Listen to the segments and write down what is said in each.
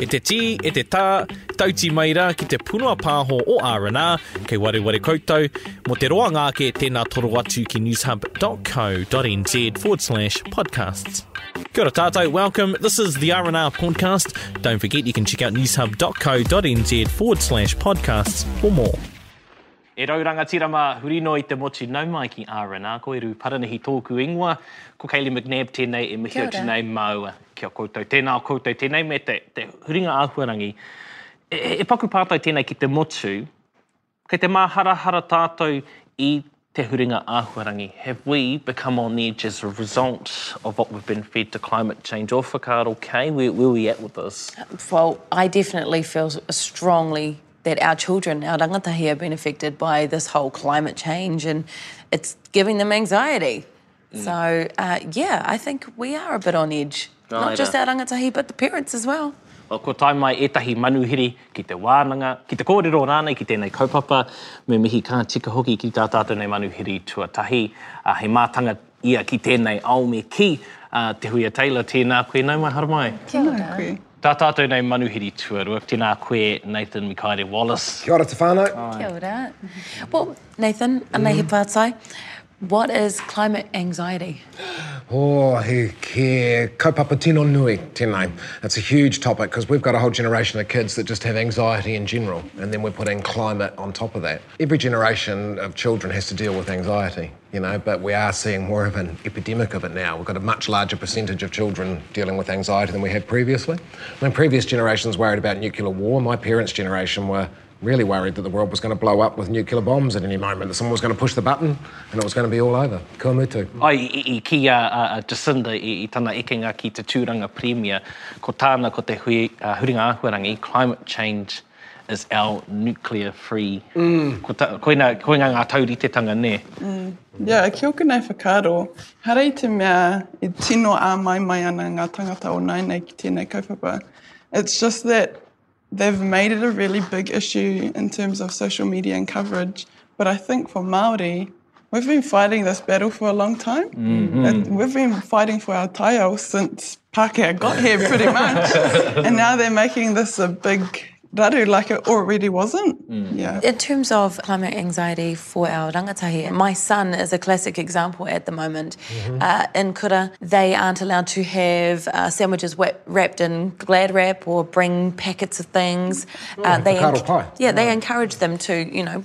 E te tī, e te tā, tauti mai rā ki te punua pāho o R&R, kei wareware koutou, mō te roanga ake tēnā toro atu ki newshub.co.nz forward slash podcasts. Kia ora tātou, welcome, this is the R&R podcast. Don't forget you can check out newshub.co.nz forward slash podcasts for more. E rau rangatira mā, huri noa i te motu, nau mai ki RNR. Ko Eru Paranihi tōku ingoa, ko Kaylee McNab tēnei e mihi atu nei māua ki a koutou. Tēnā koutou, tēnei me te huringa āhuarangi. He paku pātai tēnei ki te motu, kei te māharahara tātou i te huringa āhuarangi? Have we become on edge as a result of what we've been fed to climate change? Ō whakaaro kei, where are we at with this? Well, I definitely feel strongly that our children, our rangatahi are benefected by this whole climate change and it's giving them anxiety. Mm. So, uh, yeah, I think we are a bit on edge. Nā Not just our rangatahi, but the parents as well. Well, ko tae mai ētahi manuhiri ki te wānanga, ki te kōrero rānei ki tēnei kaupapa. Me mihi ka tika hoki ki tā tātou nei manuhiri tuatahi. Uh, he mātanga ia ki tēnei ao me kī, ā, Te Huia Taylor, tēnā koe, nau mai, haramai ai. Kia ora. Tēnā koe. Tā tātou nei manuhiri tuarua, tēnā koe Nathan Mikaere Wallace. Kia ora te whānau. Kia ora. Well, Nathan, anei he pātai, what is climate anxiety? Oh, he, he kaupapa tino nui tēnei. It's a huge topic, because we've got a whole generation of kids that just have anxiety in general, and then we're putting climate on top of that. Every generation of children has to deal with anxiety. you know, but we are seeing more of an epidemic of it now. We've got a much larger percentage of children dealing with anxiety than we had previously. I mean, previous generations worried about nuclear war. My parents' generation were really worried that the world was going to blow up with nuclear bombs at any moment, that someone was going to push the button and it was going to be all over. Ko mutu. Ai, i, ki a, a, a Jacinda i, tana ekenga ki te tūranga premier, ko tāna ko te huringa ahuarangi, climate change is our nuclear free. Ko ta, koina, koinga ngā tauritetanga, nē? Mm. Yeah, ki oku nei whakaaro, hara i te mea e tino āmaimai ana ngā tangata o nāinei ki tēnei kaupapa. It's just that they've made it a really big issue in terms of social media and coverage, but I think for Māori, we've been fighting this battle for a long time. Mm-hmm. And we've been fighting for our taiao since Pākehā got here, pretty much. and now they're making this a big better, like it already wasn't. Mm. Yeah. In terms of climate anxiety for our rangatahi, my son is a classic example at the moment. Mm-hmm. Uh, in Kura, they aren't allowed to have uh, sandwiches wet, wrapped in glad wrap or bring packets of things. Mm. Uh, they enc- pie. Yeah, they encourage them to, you know,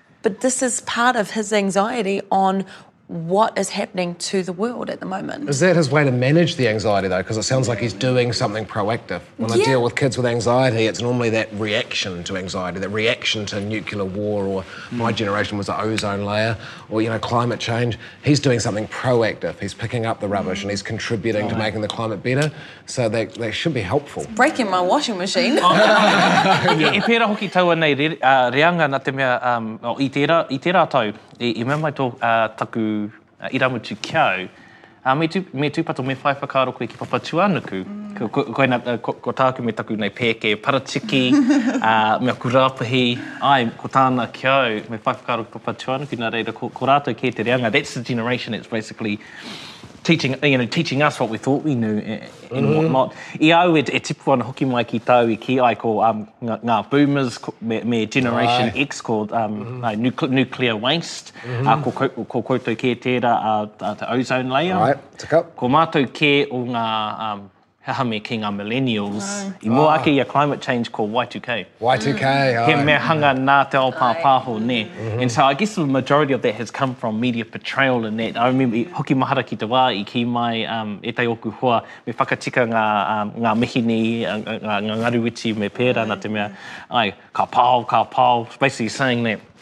But this is part of his anxiety on what is happening to the world at the moment. Is that his way to manage the anxiety, though? Because it sounds like he's doing something proactive. When yeah. I deal with kids with anxiety, it's normally that reaction to anxiety, that reaction to nuclear war, or mm. my hmm. generation was the ozone layer, or, you know, climate change. He's doing something proactive. He's picking up the rubbish mm. and he's contributing to making the climate better. So that that should be helpful. It's breaking my washing machine. E pērā hoki taua nei reanga nā te mea i tērā, i tērā tau i mea mai tō taku irāmutu ki a au, me tūpato, me whai whakaaro koe ki Papatūānuku, koina, ko tāku me taku nei pēke paratiki, me aku rāpahi, āe, ko tāna ki a au, me whai whakaaro ki Papatūānuku, nā reira, ko rātou kē te reanga, that's the generation that's basically teaching, you know, teaching us what we thought we knew and, and mm. whatnot. I au e, e tipu ana hoki mai ki tau i ki ai ko um, ngā, ngā boomers, ko, me, me Generation Ai. X, ko um, mm. uh, nucle, nuclear waste, mm -hmm. uh, ko, ko, ko koutou kē tērā uh, the ozone layer. Right. Ko mātou kē o ngā... Um, He aha me kī ngā millennials i mua ake i a climate change ko Y2K. Y2K, aye. He mea hanga nā te ao pāpāho, nē. And so I guess the majority of that has come from media portrayal and that. I remember i hoki mahara ki te wā i kī mai ētahi o ōku hoa me whakatika ngā ngā mihini, ngā ngaruwiti me pērā nā te mea, aye, ka pao, ka pao, basically saying that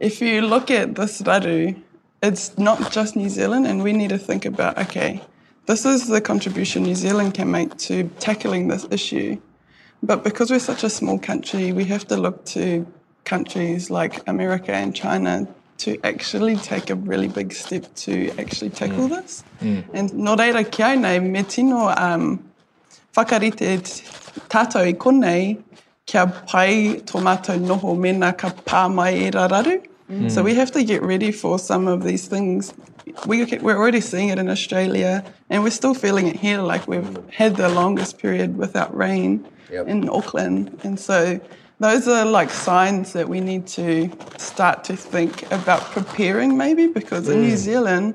If you look at this raru, it's not just New Zealand, and we need to think about okay, this is the contribution New Zealand can make to tackling this issue. But because we're such a small country, we have to look to countries like America and China to actually take a really big step to actually tackle mm. this. Mm. And no reira kia nei, me tino um, whakarite tātou i konei kia pai tō mātou noho mena ka pā mai e raru. So we have to get ready for some of these things. We, we're already seeing it in Australia, and we're still feeling it here. Like we've had the longest period without rain yep. in Auckland, and so those are like signs that we need to start to think about preparing, maybe because mm. in New mm. Zealand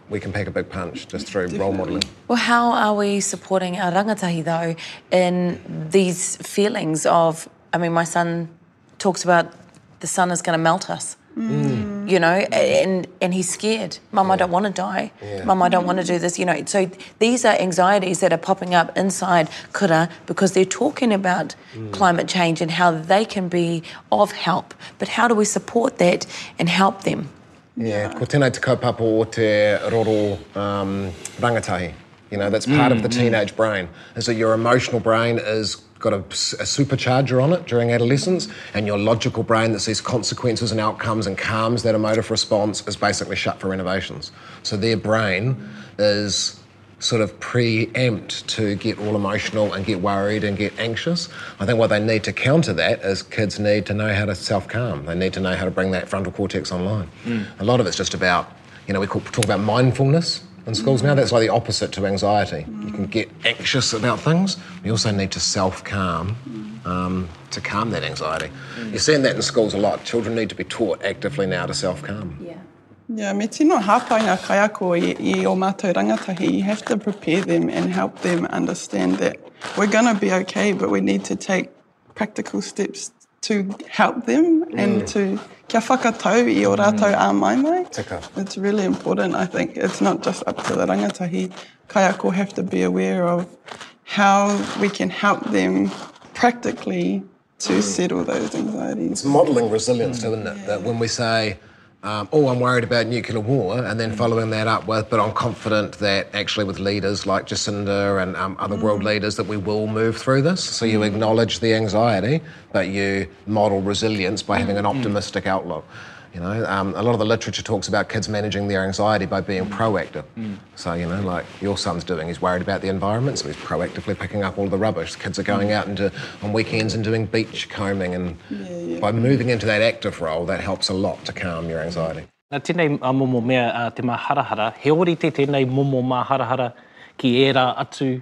we can pick a big punch just through role modelling. Well, how are we supporting our rangatahi though in these feelings of? I mean, my son talks about the sun is going to melt us. Mm. You know, and and he's scared. Mum, yeah. I don't want to die. Yeah. Mum, I don't want to do this. You know, so these are anxieties that are popping up inside Kura because they're talking about mm. climate change and how they can be of help. But how do we support that and help them? Yeah, ko tēnā te kaupapa o te roro um, rangatahi. You know, that's part mm, of the mm, mm. teenage mm. brain, is that your emotional brain is got a, a, supercharger on it during adolescence, and your logical brain that sees consequences and outcomes and calms that emotive response is basically shut for renovations. So their brain is sort of preempt to get all emotional and get worried and get anxious. I think what they need to counter that is kids need to know how to self calm. They need to know how to bring that frontal cortex online. Mm. A lot of it's just about, you know, we talk about mindfulness in schools now. Mm. That's like the opposite to anxiety. You can mm. get anxious about things. You also need to self calm mm. um, to calm that anxiety. Mm. You're seeing that in schools a lot. Children need to be taught actively now to self calm. Yeah. Yeah, me tino hapanga kaiako i, i o mātou rangatahi. You have to prepare them and help them understand that we're going to be okay, but we need to take practical steps to help them mm. and to kia whakatau i o rātou mm. a mai mai. Tika. It's really important, I think. It's not just up to the rangatahi. Kaiako have to be aware of how we can help them practically to mm. settle those anxieties. It's modelling resilience, mm. isn't it? Yeah. That when we say, um, oh, I'm worried about nuclear war, and then mm. following that up with, but I'm confident that actually with leaders like Jacinda and um, other mm. world leaders that we will move through this. So you mm. acknowledge the anxiety, but you model resilience by having an mm. optimistic outlook. You know, um, a lot of the literature talks about kids managing their anxiety by being mm. proactive. Mm. So, you know, like your son's doing, he's worried about the environment, so he's proactively picking up all the rubbish. The kids are going mm. out into, on weekends and doing beach combing, and yeah, yeah. by moving into that active role, that helps a lot to calm your anxiety. Nā tēnei a uh, momo mea a uh, te mā harahara, he ori te tēnei momo mā harahara ki ērā atu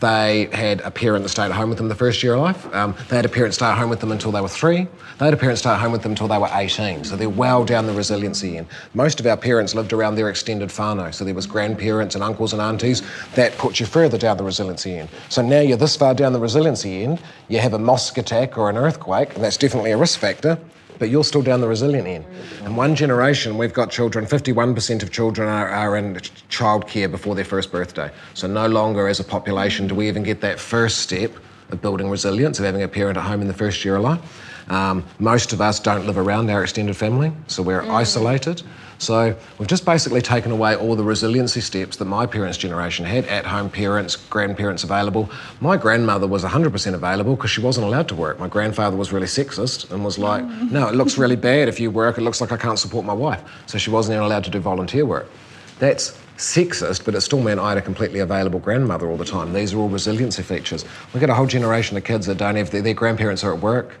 they had a parent that stayed at home with them the first year of life. Um, they had a parent stay at home with them until they were three. They had a parent stay at home with them until they were 18. So they're well down the resiliency end. Most of our parents lived around their extended whānau. So there was grandparents and uncles and aunties. That put you further down the resiliency end. So now you're this far down the resiliency end, you have a mosque attack or an earthquake, and that's definitely a risk factor but you're still down the resilient end. In one generation, we've got children, 51% of children are, are in childcare before their first birthday. So no longer as a population do we even get that first step of building resilience, of having a parent at home in the first year of life. Um, most of us don't live around our extended family, so we're mm. isolated. So we've just basically taken away all the resiliency steps that my parents' generation had at home parents, grandparents available. My grandmother was 100% available because she wasn't allowed to work. My grandfather was really sexist and was like, mm. no, it looks really bad if you work, it looks like I can't support my wife. So she wasn't even allowed to do volunteer work. That's sexist, but it still meant I had a completely available grandmother all the time. These are all resiliency features. We've got a whole generation of kids that don't have their, their grandparents are at work,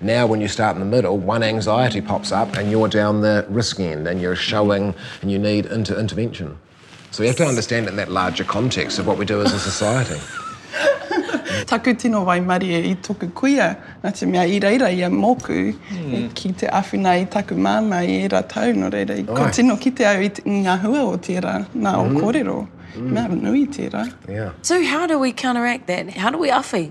Now when you start in the middle, one anxiety pops up and you're down the risk end and you're showing and you need inter intervention. So we have to understand in that larger context of what we do as a society. Taku tino waimarie i toku kuia, nā te mea i reira ia mōku, mm. ki te awhina i taku māma i era tau, no reira, Oi. ko tino kite au i ngā hua o tērā, nā mm. o kōrero, mm. mea nui tērā. Yeah. So how do we counteract that? How do we awhi?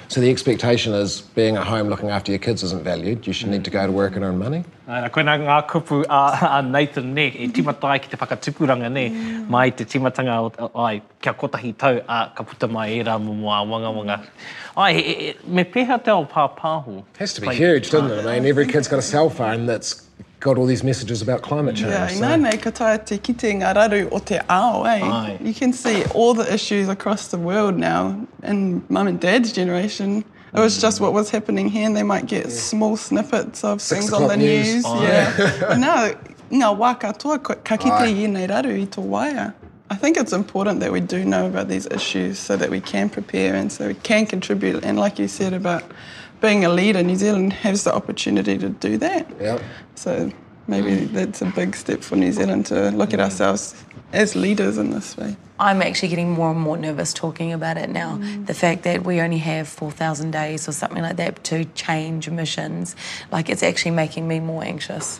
So the expectation is being at home looking after your kids isn't valued, you should need to go to work and earn money? Nā, koinā ngā kupu a, a Nathan ne, e tīmata ai ki te whakatupuranga ne, mm. mai te tīmatanga o, ai, kia kotahi tau, a, ka puta mai ērā momo a wangawanga. Ai, e, e, me pēhea te ao pāpāho? Has to be huge, doesn't it? I mean, every kid's got a cell phone that's got all these messages about climate change. Yeah, so. nā nei, ka tāia te kite ngā raru o te ao, eh? Ai. You can see all the issues across the world now in mum and dad's generation. It was just what was happening here, and they might get yeah. small snippets of Six things on the news. news. Oh, yeah. but now, ngā wā katoa, ka kite i nei raru i tō waia. I think it's important that we do know about these issues so that we can prepare and so we can contribute. And like you said about being a leader, New Zealand has the opportunity to do that. Yep. So maybe that's a big step for New Zealand to look at mm. ourselves as leaders in this way. I'm actually getting more and more nervous talking about it now. Mm. The fact that we only have 4,000 days or something like that to change emissions, like it's actually making me more anxious.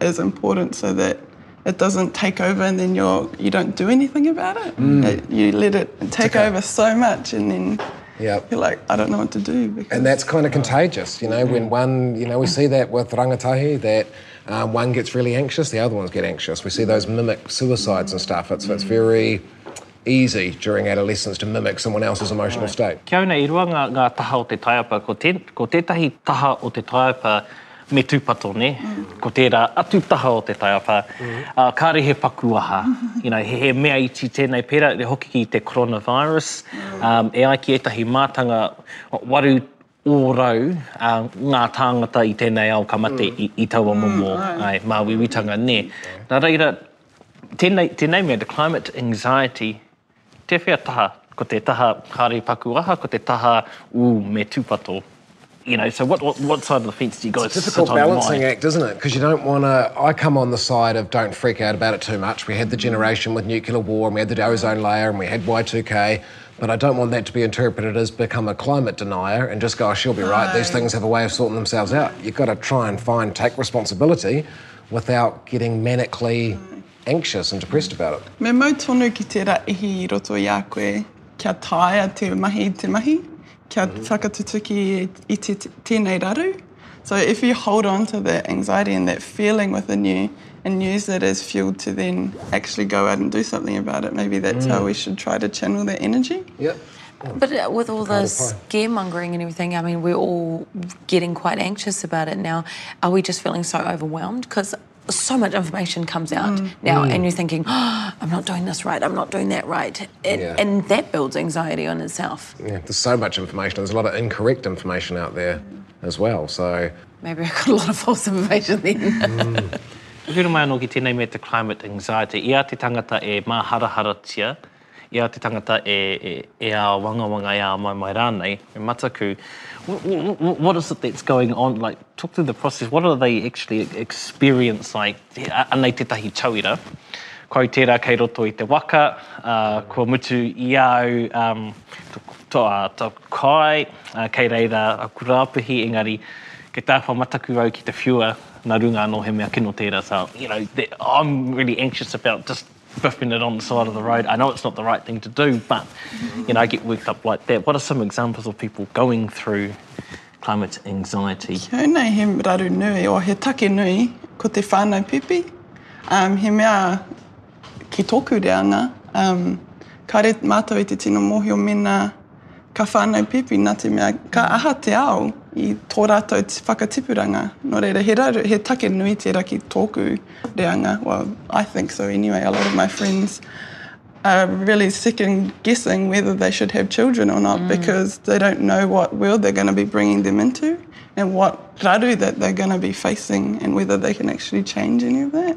is important so that it doesn't take over and then you're you don't do anything about it. Mm. it you let it take, take over so much and then Yep. You're like, I don't know what to do. Because... And that's kind of contagious, you know, mm. when one, you know, we see that with rangatahi, that um, one gets really anxious, the other ones get anxious. We see those mimic suicides and stuff. It's, mm. it's very easy during adolescence to mimic someone else's emotional state. Ki au nei, i rua nga, nga taha o te taiapa, ko, te, ko tetahi taha o te taiapa me tupato, ne? Ko tera atu taha o te taiapa, uh, kare he paku aha. You know, he, he mea iti tenei pera, re hoki ki te coronavirus, um, e ai ki etahi matanga, waru ōrau ngā tāngata i tēnei ao ka mate i taua momo māuiuitanga, nē. Nā reira, tēnei, tēnei mea, the climate anxiety, tēwhea taha? Ko te taha kāre i paku aha, ko te taha, ū, me tūpato. You know, so what, what, what side of the fence do you guys sit on? It's a difficult balancing act, isn't it? Because you don't want to, I come on the side of don't freak out about it too much. We had the generation with nuclear war and we had the ozone layer and we had Y2K. But I don't want that to be interpreted as become a climate denier and just go, oh, she'll be right. right. These things have a way of sorting themselves out. You've got to try and find, take responsibility without getting manically anxious and depressed about it. Me mau tonu ki te rai i roto i a koe kia tai a te mahi te mahi. Mm-hmm. kia i te, tēnei raru. So if you hold on to that anxiety and that feeling within you and use it as fuel to then actually go out and do something about it, maybe that's mm. how we should try to channel that energy. Yep. But uh, with all the scaremongering and everything, I mean, we're all getting quite anxious about it now. Are we just feeling so overwhelmed? Because so much information comes out mm. now mm. and you're thinking oh, i'm not doing this right i'm not doing that right and, yeah. and that builds anxiety on itself yeah there's so much information there's a lot of incorrect information out there as well so maybe i've got a lot of false information then mm. Hiru mai anō ki tēnei me te climate anxiety. Ia te tangata e mā haraharatia, i a te tangata e e āwangawanga, e āmaimai rānei, e mataku, what is it that's going on, like, talk through the process, what are they actually experiencing, anei tētahi tauira, ko au tērā kei roto i te waka, kua mutu i a au taku kai, kei reira aku rāpihi, engari, kei tāwha mataku au ki te whiua, nā runga anō he mea kino tērā, so, you know, I'm really anxious about just, biffing it on the side of the road. I know it's not the right thing to do, but you know, I get worked up like that. What are some examples of people going through climate anxiety? Ki au nei he raru nui, o he take nui, ko te whānau pipi. Um, he mea ki tōku reanga, um, kāre mātou i te tino mōhio mena, ka whānau pipi, nā te mea ka aha te au i tō rātou te whakatipuranga. Nō no reira, he, raru, he take nui te raki tōku reanga. Well, I think so anyway, a lot of my friends are really second guessing whether they should have children or not mm. because they don't know what world they're going to be bringing them into and what raru that they're going to be facing and whether they can actually change any of that.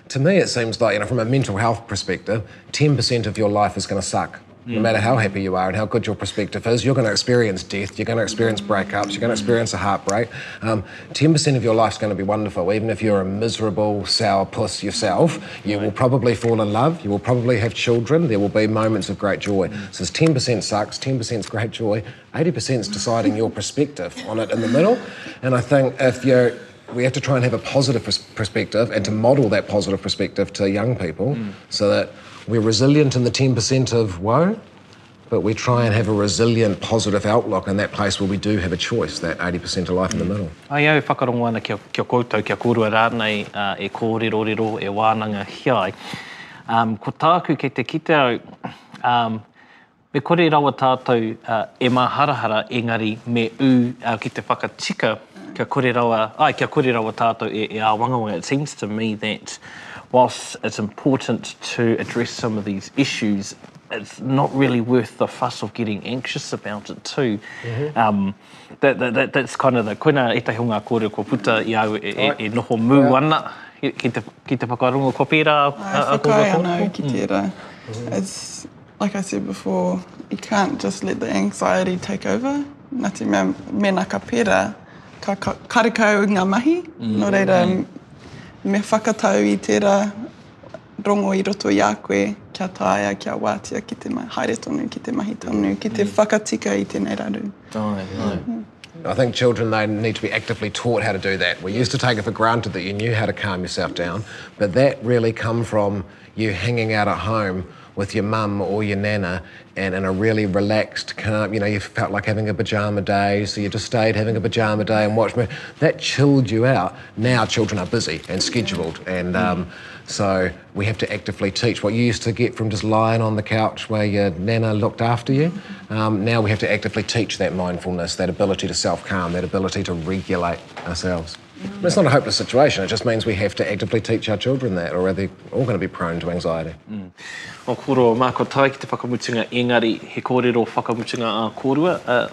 To me, it seems like, you know, from a mental health perspective, 10% of your life is going to suck. Mm. No matter how happy you are and how good your perspective is, you're going to experience death, you're going to experience breakups, you're going to experience a heartbreak. Um, 10% of your life's going to be wonderful. Even if you're a miserable, sour puss yourself, you right. will probably fall in love, you will probably have children, there will be moments of great joy. So 10% sucks, 10% is great joy, 80% is deciding your perspective on it in the middle. And I think if you're We have to try and have a positive perspective and to model that positive perspective to young people mm. so that we're resilient in the 10% of woe, but we try and have a resilient, positive outlook in that place where we do have a choice, that 80% of life in the mm. middle. Ai au whakarongo ana kia, kia koutou, kia kōrua rānei uh, e kōrerorero, e wānanga hiai. Um, ko tāku kei te kite au, um, Me kore rawa tātou e māharahara engari me ū ki te whakatika kia kore rawa, āe kia kore rawa tātou e āwangawanga, it seems to me that whilst it's important to address some of these issues, it's not really worth the fuss of getting anxious about it too. That, that, that's kind of the, koinā ētahi o ngā kōrero kua puta i a au e noho mū ana ki te whakarongo, kua pērā a Kōrero Tōrangapū? Āe, whakaae ana au ki tērā. It's, Like I said before, you can't just let the anxiety take over. Nā te mea, mēnā ka pērā, ka karekau ngā mahi, nō reira, me whakatau i tērā rongo i roto i a koe kia taea, kia wātea ki te mahi, haere tonu ki te mahi tonu, ki te whakatika i tēnei raru. Tae, tae. I think children, they need to be actively taught how to do that. We used to take it for granted that you knew how to calm yourself down, but that really come from you hanging out at home with your mum or your nana and in a really relaxed, calm, you know, you felt like having a pajama day, so you just stayed having a pajama day and watched me. That chilled you out. Now children are busy and scheduled, and mm. um, so we have to actively teach. What you used to get from just lying on the couch where your nana looked after you, um, now we have to actively teach that mindfulness, that ability to self calm, that ability to regulate ourselves. It's not a hopeless situation, it just means we have to actively teach our children that or they're all going to be prone to anxiety. Mm. O koro, mā kua tae ki te whakamutunga engari, he kōrero whakamutunga ā kōrua. Uh...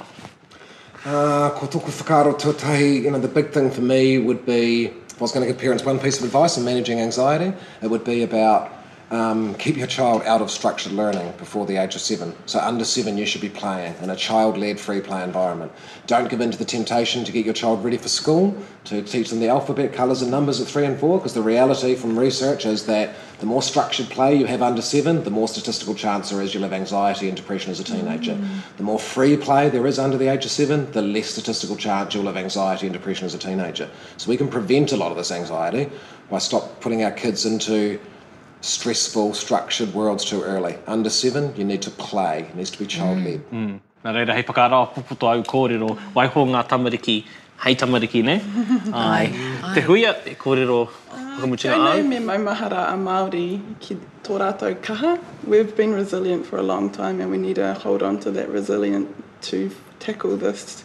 Uh, ko tōku whakaaro tuatahi, you know, the big thing for me would be, if I was going to give parents one piece of advice in managing anxiety, it would be about Um, keep your child out of structured learning before the age of seven. So, under seven, you should be playing in a child led free play environment. Don't give in to the temptation to get your child ready for school, to teach them the alphabet, colours, and numbers at three and four, because the reality from research is that the more structured play you have under seven, the more statistical chance there is you'll have anxiety and depression as a teenager. Mm. The more free play there is under the age of seven, the less statistical chance you'll have anxiety and depression as a teenager. So, we can prevent a lot of this anxiety Must stop putting our kids into stressful, structured worlds too early. Under seven, you need to play. It needs to be child-led. Mm. Mm. Nā reira, hei whakarawa pupu tō au kōrero, waiho ngā tamariki hei tamariki, ne? Ai. Ai. Te huia, e kōrero whakamutunga au. Tēnei me maumahara a Māori ki tō rātou kaha. We've been resilient for a long time and we need to hold on to that resilience to tackle this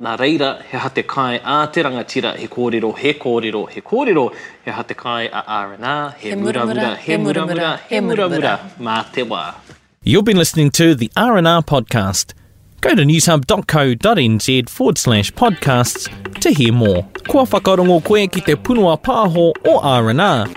Nā reira, he aha te kai ā te rangatira, he kōrero, he kōrero, he kōrero, he aha te kai a RNR, he muramura, he muramura, he muramura, mā te wā. You've been listening to the RNR Podcast. Go to newshub.co.nz forward slash podcasts to hear more. Kua whakarongo koe ki te punua pāho o RNR?